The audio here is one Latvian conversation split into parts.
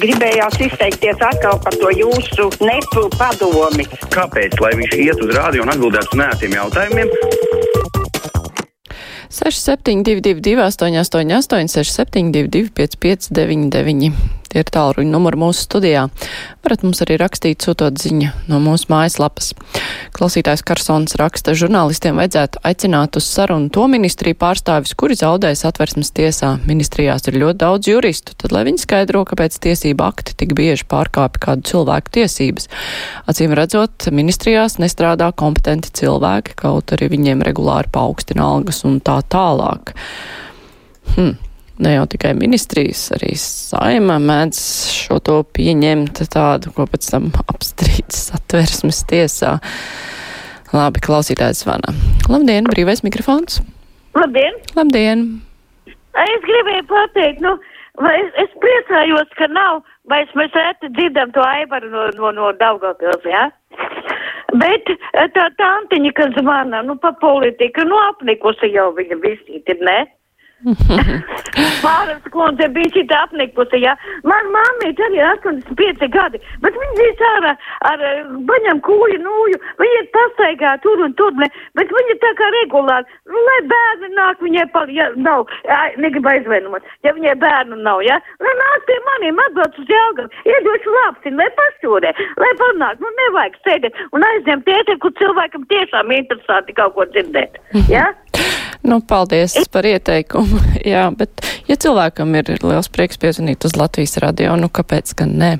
gribējās izteikties atkal par to jūsu nepu padomi. Kāpēc? Lai viņš iet uz rādio un atbildētu uz nētiem jautājumiem. 6722, 888, 672, 559, tie ir tālruņa numuri mūsu studijā. Varat mums arī rakstīt, sūtot ziņu no mūsu mājaslapas. Klausītājs Karsons raksta, žurnālistiem vajadzētu aicināt uz sarunu to ministriju pārstāvis, kuri zaudēs atversmes tiesā. Ministrijās ir ļoti daudz juristu, tad lai viņi skaidro, kāpēc tiesība akti tik bieži pārkāpja kādu cilvēku tiesības. Acīm redzot, ministrijās nestrādā kompetenti cilvēki, kaut arī viņiem regulāri paaugstina algas un tā tālāk. Hmm ne jau tikai ministrijas, arī saima mēdz šo to pieņemt tādu, ko pēc tam apstrīdas atversmes tiesā. Labi, klausītājs zvana. Labdien, brīvais mikrofons. Labdien! Labdien! Es gribēju pateikt, nu, es, es priecājos, ka nav, vai es mēs reti dzirdam to aibaru no, no, no Daugavpils, jā? Ja? Bet tā tantiņa, kas zvana, nu, pa politiku, nu, apnikusi jau viņa visīt ir, ne? Pāris kundze bija šī apnikusi, jā. Man mammīte arī ir 85 gadi, bet viņa dzīvo ārā ar baņam kūju, nūju, viņa ir pastaigā tur un tur, ne, bet viņa tā kā regulāri, nu, lai bērni nāk, viņai pal, ja nav, jā, negribu aizvainot, ja viņai bērnu nav, jā, lai nāk pie maniem atbrauc uz Jelgavu, iedošu lapsi, lai pašūrē, lai panāk, nu, nevajag sēdēt un aizņemt tēti, kur cilvēkam tiešām interesanti kaut ko dzirdēt, jā. Ja? Nu, paldies par ieteikumu. Jā, bet ja cilvēkam ir liels prieks piezvanīt uz Latvijas radio, nu kāpēc gan ne?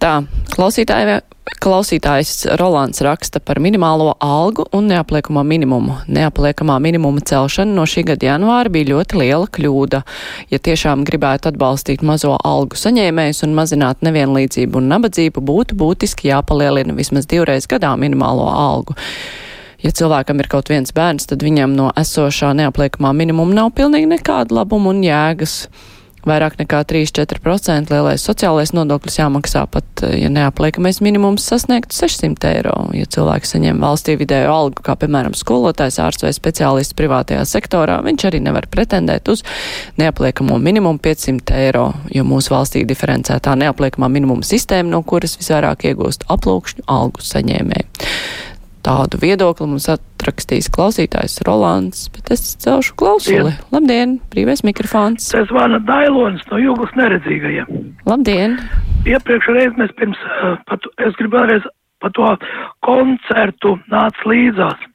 Tā, klausītāji, klausītājs Rolands raksta par minimālo algu un neapliekamo minimumu. Neapliekamā minimuma celšana no šī gada janvāra bija ļoti liela kļūda. Ja tiešām gribētu atbalstīt mazo algu saņēmējus un mazināt nevienlīdzību un nabadzību, būtu būtiski jāpalielina vismaz divreiz gadā minimālo algu ja cilvēkam ir kaut viens bērns, tad viņam no esošā neapliekamā minimuma nav pilnīgi nekāda labuma un jēgas. Vairāk nekā 3-4% lielais sociālais nodoklis jāmaksā pat, ja neapliekamais minimums sasniegtu 600 eiro. Ja cilvēks saņem valstī vidēju algu, kā piemēram skolotājs, ārsts vai speciālists privātajā sektorā, viņš arī nevar pretendēt uz neapliekamo minimumu 500 eiro, jo mūsu valstī diferencētā neapliekamā minimuma sistēma, no kuras visvairāk iegūst aplūkšņu algu saņēmēji tādu viedokli mums atrakstīs klausītājs Rolands, bet es celšu klausuli. Dien. Labdien, brīvais mikrofons. Tas zvana Dailons no Jūglas neredzīgajiem. Labdien. Iepriekš reiz mēs pirms, uh, pat, es gribu vēlreiz par to koncertu nāc līdzās.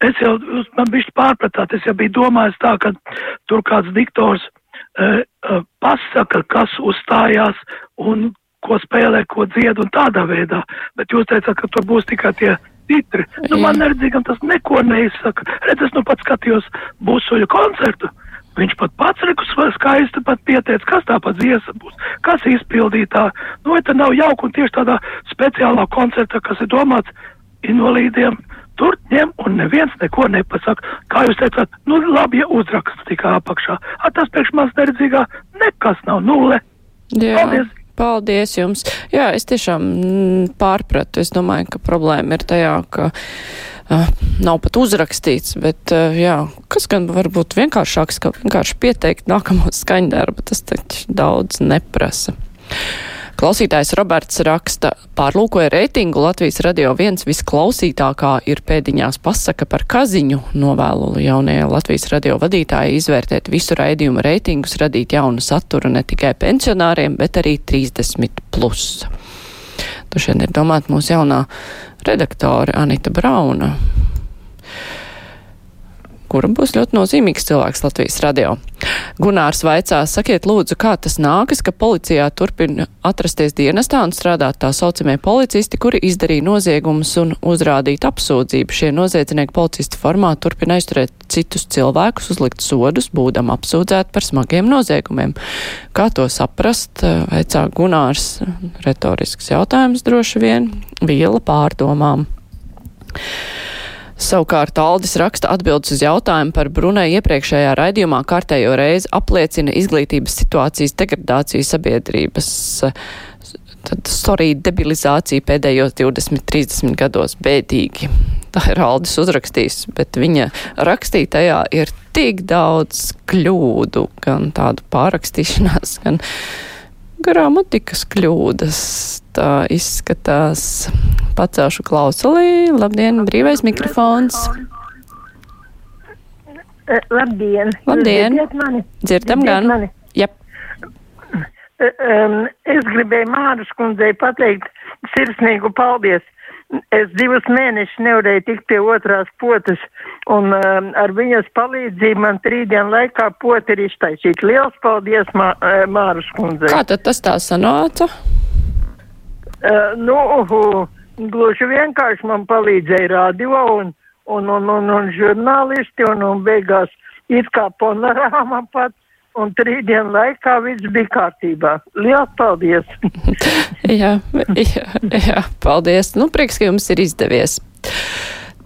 Es jau, man bišķi pārpratāt, es jau biju domājis tā, ka tur kāds diktors uh, uh, pasaka, kas uzstājās un ko spēlē, ko dzied un tādā veidā, bet jūs teicāt, ka tur būs tikai tie titri. Nu, man neredzīgam tas neko neizsaka. Redz, es nu pat skatījos busuļu koncertu. Viņš pat pats rekus skaisti pat pieteica, kas tā pat dziesa būs, kas izpildītā. Nu, vai tā nav jauka un tieši tādā speciālā koncertā, kas ir domāts invalīdiem, tur ņem un neviens neko nepasaka. Kā jūs teicāt, nu labi, ja uzraksts tikai apakšā. A, tas priekš maz neredzīgā nekas nav nulle. Jā. Paldies! Paldies jums. Jā, es tiešām mm, pārpratu. Es domāju, ka problēma ir tajā, ka uh, nav pat uzrakstīts, bet uh, jā, kas gan var būt vienkāršāks, ka vienkārši pieteikt nākamo skaņdarbu, tas taču daudz neprasa. Klausītājs Roberts raksta, pārlūkoja reitingu Latvijas radio viens visklausītākā ir pēdiņās pasaka par kaziņu, novēlu jaunajai Latvijas radio vadītāji izvērtēt visu raidījumu reitingus, radīt jaunu saturu ne tikai pensionāriem, bet arī 30 plus. Tu šodien ir domāt mūsu jaunā redaktore Anita Brauna kura būs ļoti nozīmīgs cilvēks Latvijas radio. Gunārs vaicā, sakiet lūdzu, kā tas nākas, ka policijā turpina atrasties dienestā un strādāt tā saucamie policisti, kuri izdarīja noziegumus un uzrādīt apsūdzību. Šie noziedznieki policistu formā turpina aizturēt citus cilvēkus, uzlikt sodus, būdam apsūdzēt par smagiem noziegumiem. Kā to saprast? Vaicā Gunārs, retorisks jautājums droši vien, viela pārdomām. Savukārt Aldis raksta atbildes uz jautājumu par Brunei iepriekšējā raidījumā kārtējo reizi apliecina izglītības situācijas degradāciju sabiedrības tad sorry, debilizācija pēdējos 20-30 gados bēdīgi. Tā ir Aldis uzrakstījis, bet viņa rakstītajā ir tik daudz kļūdu, gan tādu pārakstīšanās, gan gramatikas kļūdas. Tā izskatās. Pacelšu klausulī. Labdien, brīvais mikrofons. E, Labdien! Labdien. Dzirdam gan. mani? Jep. Um, es gribēju Māras kundzei pateikt sirsnīgu paldies. Es divus mēnešus nevarēju tikt pie otrās potes, un um, ar viņas palīdzību man trīsdienu laikā poti ir iztaisīta. Liels paldies Mā, uh, Māras kundzei! Kā tad tas tā sanāca? Uh, nu, uh, gluži vienkārši man palīdzēja radio un, un, un, un, un žurnālisti, un, un beigās it kā panorāma pat, un trīsdienu laikā viss bija kārtībā. Liels paldies! jā, jā, jā, paldies. Nu, prieks, ka jums ir izdevies.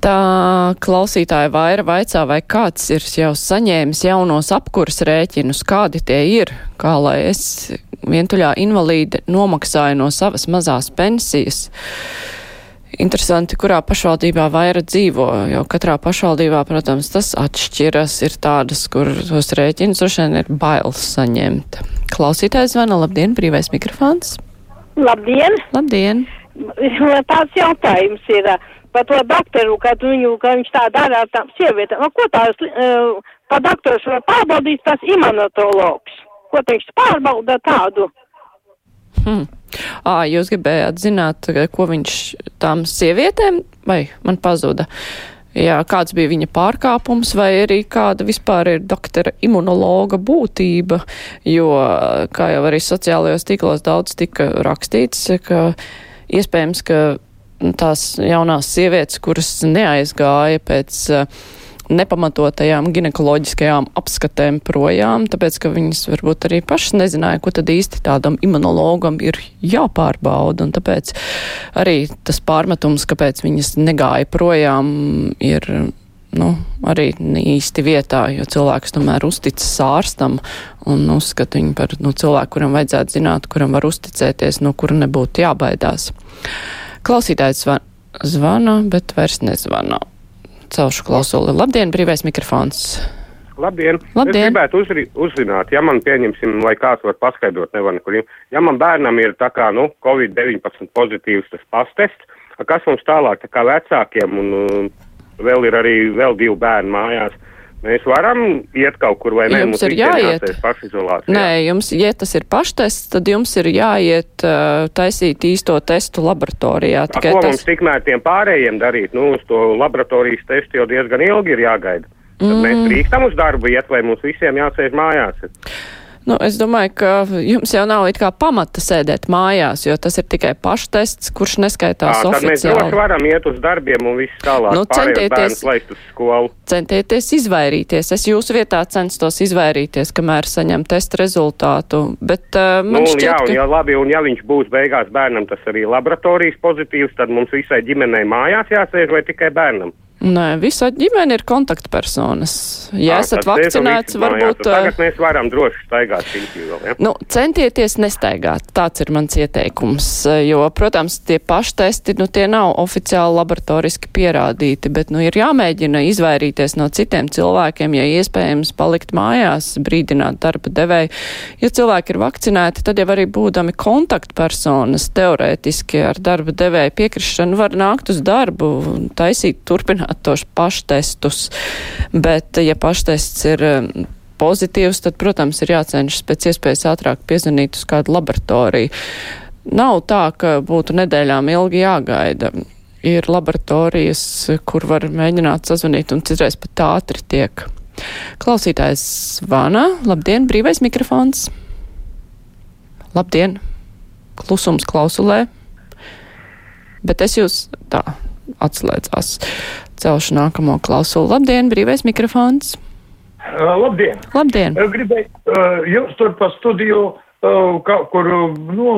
Tā klausītāja vaira vaicā, vai kāds ir jau saņēmis jaunos apkurs rēķinus, kādi tie ir, kā lai es vientuļā invalīde nomaksāju no savas mazās pensijas. Interesanti, kurā pašvaldībā vaira dzīvo, jo katrā pašvaldībā, protams, tas atšķiras. Ir tādas, kur tos rēķinus droši vien ir bailes saņemt. Klausītājs zvana, labdien, brīvais mikrofons. Labdien! Labdien! Tāds jautājums ir par to doktoru, kad, viņu, ka viņš tā dara ar tām sievietēm. Nu, Ko tās uh, pa doktors var pārbaudīt tas imunotologs? Ko viņš pārbauda tādu? Hmm. Ā, jūs gribējāt zināt, ko viņš tām sievietēm, vai man pazuda? Jā, kāds bija viņa pārkāpums, vai arī kāda vispār ir doktora imunologa būtība, jo, kā jau arī sociālajos tīklos daudz tika rakstīts, ka iespējams, ka tās jaunās sievietes, kuras neaizgāja pēc uh, nepamatotajām ginekoloģiskajām apskatēm projām, tāpēc, ka viņas varbūt arī pašas nezināja, ko tad īsti tādam imunologam ir jāpārbauda, un tāpēc arī tas pārmetums, kāpēc viņas negāja projām, ir nu, arī īsti vietā, jo cilvēks tomēr uzticas ārstam un uzskata viņu par nu, cilvēku, kuram vajadzētu zināt, kuram var uzticēties, no kura nebūtu jābaidās. Klausītājs zvan, zvana, bet vairs nezvana. Celšu klausuli. Labdien, brīvais mikrofons. Labdien! Labdien. Es gribētu uzri, uzzināt, ja man pieņemsim, lai kāds var paskaidrot, nevar nekur. Ja man bērnam ir tā kā, nu, Covid-19 pozitīvs tas pastests, kas mums tālāk, tā kā vecākiem un um, vēl ir arī vēl divi bērni mājās, mēs varam iet kaut kur vai ne? Jums Mums ir jāiet. Pašizolācijā. Nē, jums, ja tas ir paštests, tad jums ir jāiet uh, taisīt īsto testu laboratorijā. A, ko mums tikmēr tiem pārējiem darīt? Nu, uz to laboratorijas testu jau diezgan ilgi ir jāgaida. Tad mm. mēs drīkstam uz darbu iet, vai mums visiem jāsēž mājās? Nu, es domāju, ka jums jau nav it kā pamata sēdēt mājās, jo tas ir tikai paštests, kurš neskaitās Ā, tad mēs oficiāli. varam iet uz darbiem un viss tālāk. Nu, centieties-. Centieties izvairīties. Es jūsu vietā censtos izvairīties, kamēr saņem testa rezultātu, bet uh, Nu, un jā, šķiet, un ka... ja labi, un ja viņš būs beigās bērnam, tas arī laboratorijas pozitīvs, tad mums visai ģimenei mājās jāsēž vai tikai bērnam? Nē, visa ģimene ir kontaktpersonas. Ja Ā, esat tad sēžam vakcinēts, mājās, varbūt. un Tagad uh, mēs varam droši staigāt vēl, ja? Nu, centieties nestaigāt. Tāds ir mans ieteikums. Jo, protams, tie paštesti, nu, tie nav oficiāli laboratoriski pierādīti, bet, nu, ir jāmēģina izvairīties no citiem cilvēkiem, ja iespējams palikt mājās, brīdināt darba devēju. Ja cilvēki ir vakcinēti, tad jau arī būdami kontaktpersonas teorētiski ar darba devēju piekrišanu var nākt uz darbu, un taisīt, turpināt tos paštestus. Bet, ja paštests ir um, pozitīvs, tad, protams, ir jācenšas pēc iespējas ātrāk piezvanīt uz kādu laboratoriju. Nav tā, ka būtu nedēļām ilgi jāgaida. Ir laboratorijas, kur var mēģināt sazvanīt, un citreiz pat ātri tiek. Klausītājs zvana. Labdien, brīvais mikrofons. Labdien, klusums klausulē. Bet es jūs tā atslēdzās. Celšu nākamo klausulu. Labdien, brīvais mikrofons. Labdien! Labdien! Gribēju jums tur pa studiju kaut kur, nu,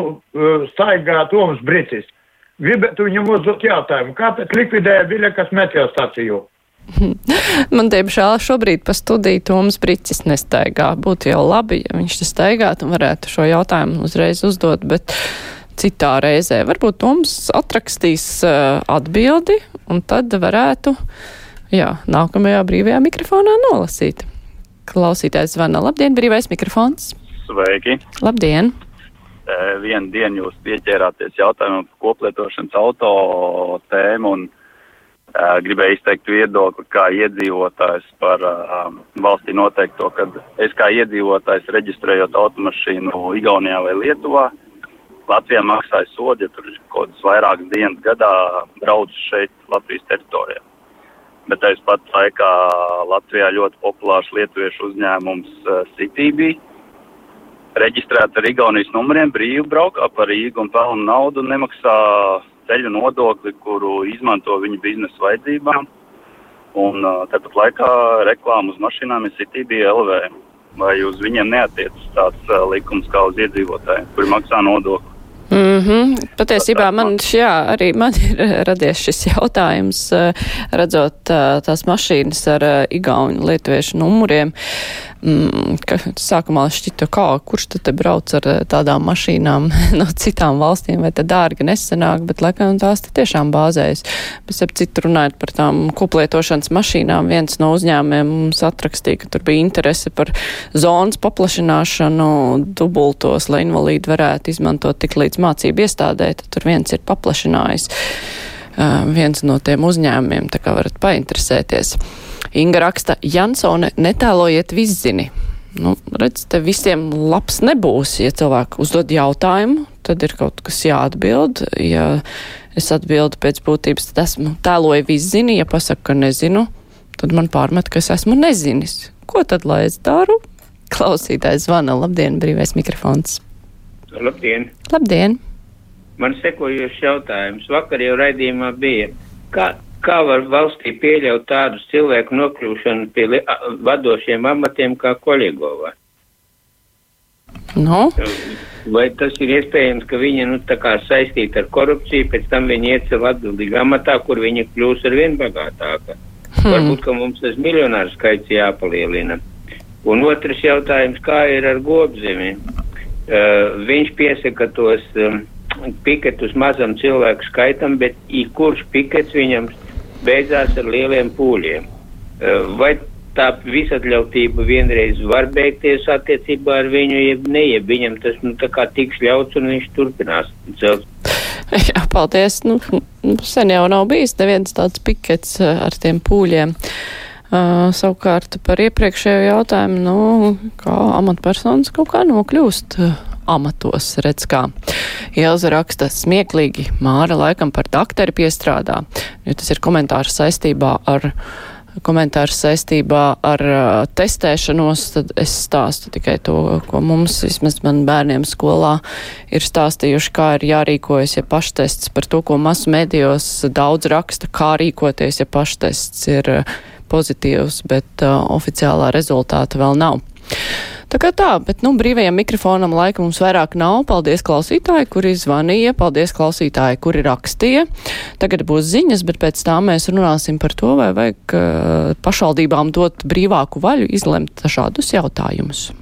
staigā Toms Bricis. Gribētu viņam uzdot jautājumu, kāpēc likvidēja Viļakas meteostaciju? Man, diemžēl, šobrīd pa studiju Toms Bricis nestaigā. Būtu jau labi, ja viņš te staigātu un varētu šo jautājumu uzreiz uzdot, bet citā reizē. Varbūt Toms atrakstīs uh, atbildi un tad varētu, jā, nākamajā brīvajā mikrofonā nolasīt. Klausītājs zvana. Labdien, brīvais mikrofons! Sveiki! Labdien! e, vienu dienu jūs pieķērāties jautājumam par koplietošanas auto tēmu un uh, gribēju izteikt viedokli kā iedzīvotājs par uh, valstī noteikto, ka es kā iedzīvotājs reģistrējot automašīnu Igaunijā vai Lietuvā, Latvijā maksāja sodi, ja tur kaut kādas vairākas dienas gadā brauc šeit Latvijas teritorijā. Bet tajā pat laikā Latvijā ļoti populārs lietuviešu uzņēmums uh, CityB reģistrēta ar Igaunijas numuriem, brīvi braukā par Rīgu un pelnu naudu un nemaksā ceļu nodokli, kuru izmanto viņu biznesa vajadzībām. Un uh, tāpat laikā reklāma uz mašīnām ir CityB LV. Vai uz viņiem neatiecas tāds uh, likums kā uz iedzīvotājiem, kuri maksā nodokli? Mm -hmm. Patiesībā man, jā, arī man ir radies šis jautājums, redzot tās mašīnas ar igauņu lietuviešu numuriem ka sākumā šķita, kā, kurš tad te brauc ar eh, tādām mašīnām no citām valstīm, vai te dārgi nesanāk, bet laikam tās te tiešām bāzējas. Bet ap citu runājot par tām kuplietošanas mašīnām, viens no uzņēmumiem mums atrakstīja, ka tur bija interese par zonas paplašināšanu dubultos, lai invalīdi varētu izmantot tik līdz mācību iestādē, tad tur viens ir paplašinājis. Uh, viens no tiem uzņēmumiem, tā kā varat painteresēties. Inga raksta, Jansone, netēlojiet viszini. Nu, redz, te visiem labs nebūs. Ja cilvēki uzdod jautājumu, tad ir kaut kas jāatbild. Ja es atbildu pēc būtības, tad esmu tēloju viszini. Ja pasaku, ka nezinu, tad man pārmet, ka es esmu nezinis. Ko tad lai es daru? Klausītājs zvana. Labdien, brīvais mikrofons. Labdien! Labdien! Man sekojošs jautājums. Vakar jau raidījumā bija. Kā, kā var valstī pieļaut tādus cilvēku nokļūšanu pie vadošiem amatiem kā Koļigovā? No. Vai tas ir iespējams, ka viņi nu, saistīti ar korupciju, pēc tam viņi iecel atbildīgā amatā, kur viņi kļūs ar vien bagātāka? Hmm. Varbūt, ka mums tas miljonāru skaits jāpalielina. Un otrs jautājums, kā ir ar gobzemi? Uh, viņš piesaka tos um, piketus mazam cilvēku skaitam, bet kurš pikets viņam beidzās ar lieliem pūļiem. Eh, vai tā visatļautība vienreiz var beigties attiecībā ar viņu, jeb ne, jeb viņam tas nu, tā kā tiks ļauts un viņš turpinās celt. Jā, paldies. Nu, sen jau nav bijis neviens tāds pikets eh, ar tiem pūļiem. Uh, savukārt par iepriekšējo jautājumu, nu, kā amatpersonas kaut kā nokļūst amatos, redz kā. Ielza raksta smieklīgi, Māra laikam par dakteri piestrādā, jo tas ir komentārs saistībā ar komentārs saistībā ar uh, testēšanos, tad es stāstu tikai to, ko mums, vismaz man bērniem skolā, ir stāstījuši, kā ir jārīkojas, ja paštests par to, ko masu medijos daudz raksta, kā rīkoties, ja paštests ir uh, pozitīvs, bet uh, oficiālā rezultāta vēl nav. Tā kā tā, bet, nu, brīvajam mikrofonam laika mums vairāk nav. Paldies klausītāji, kuri zvanīja, paldies klausītāji, kuri rakstīja. Tagad būs ziņas, bet pēc tam mēs runāsim par to, vai vajag uh, pašvaldībām dot brīvāku vaļu izlemt šādus jautājumus.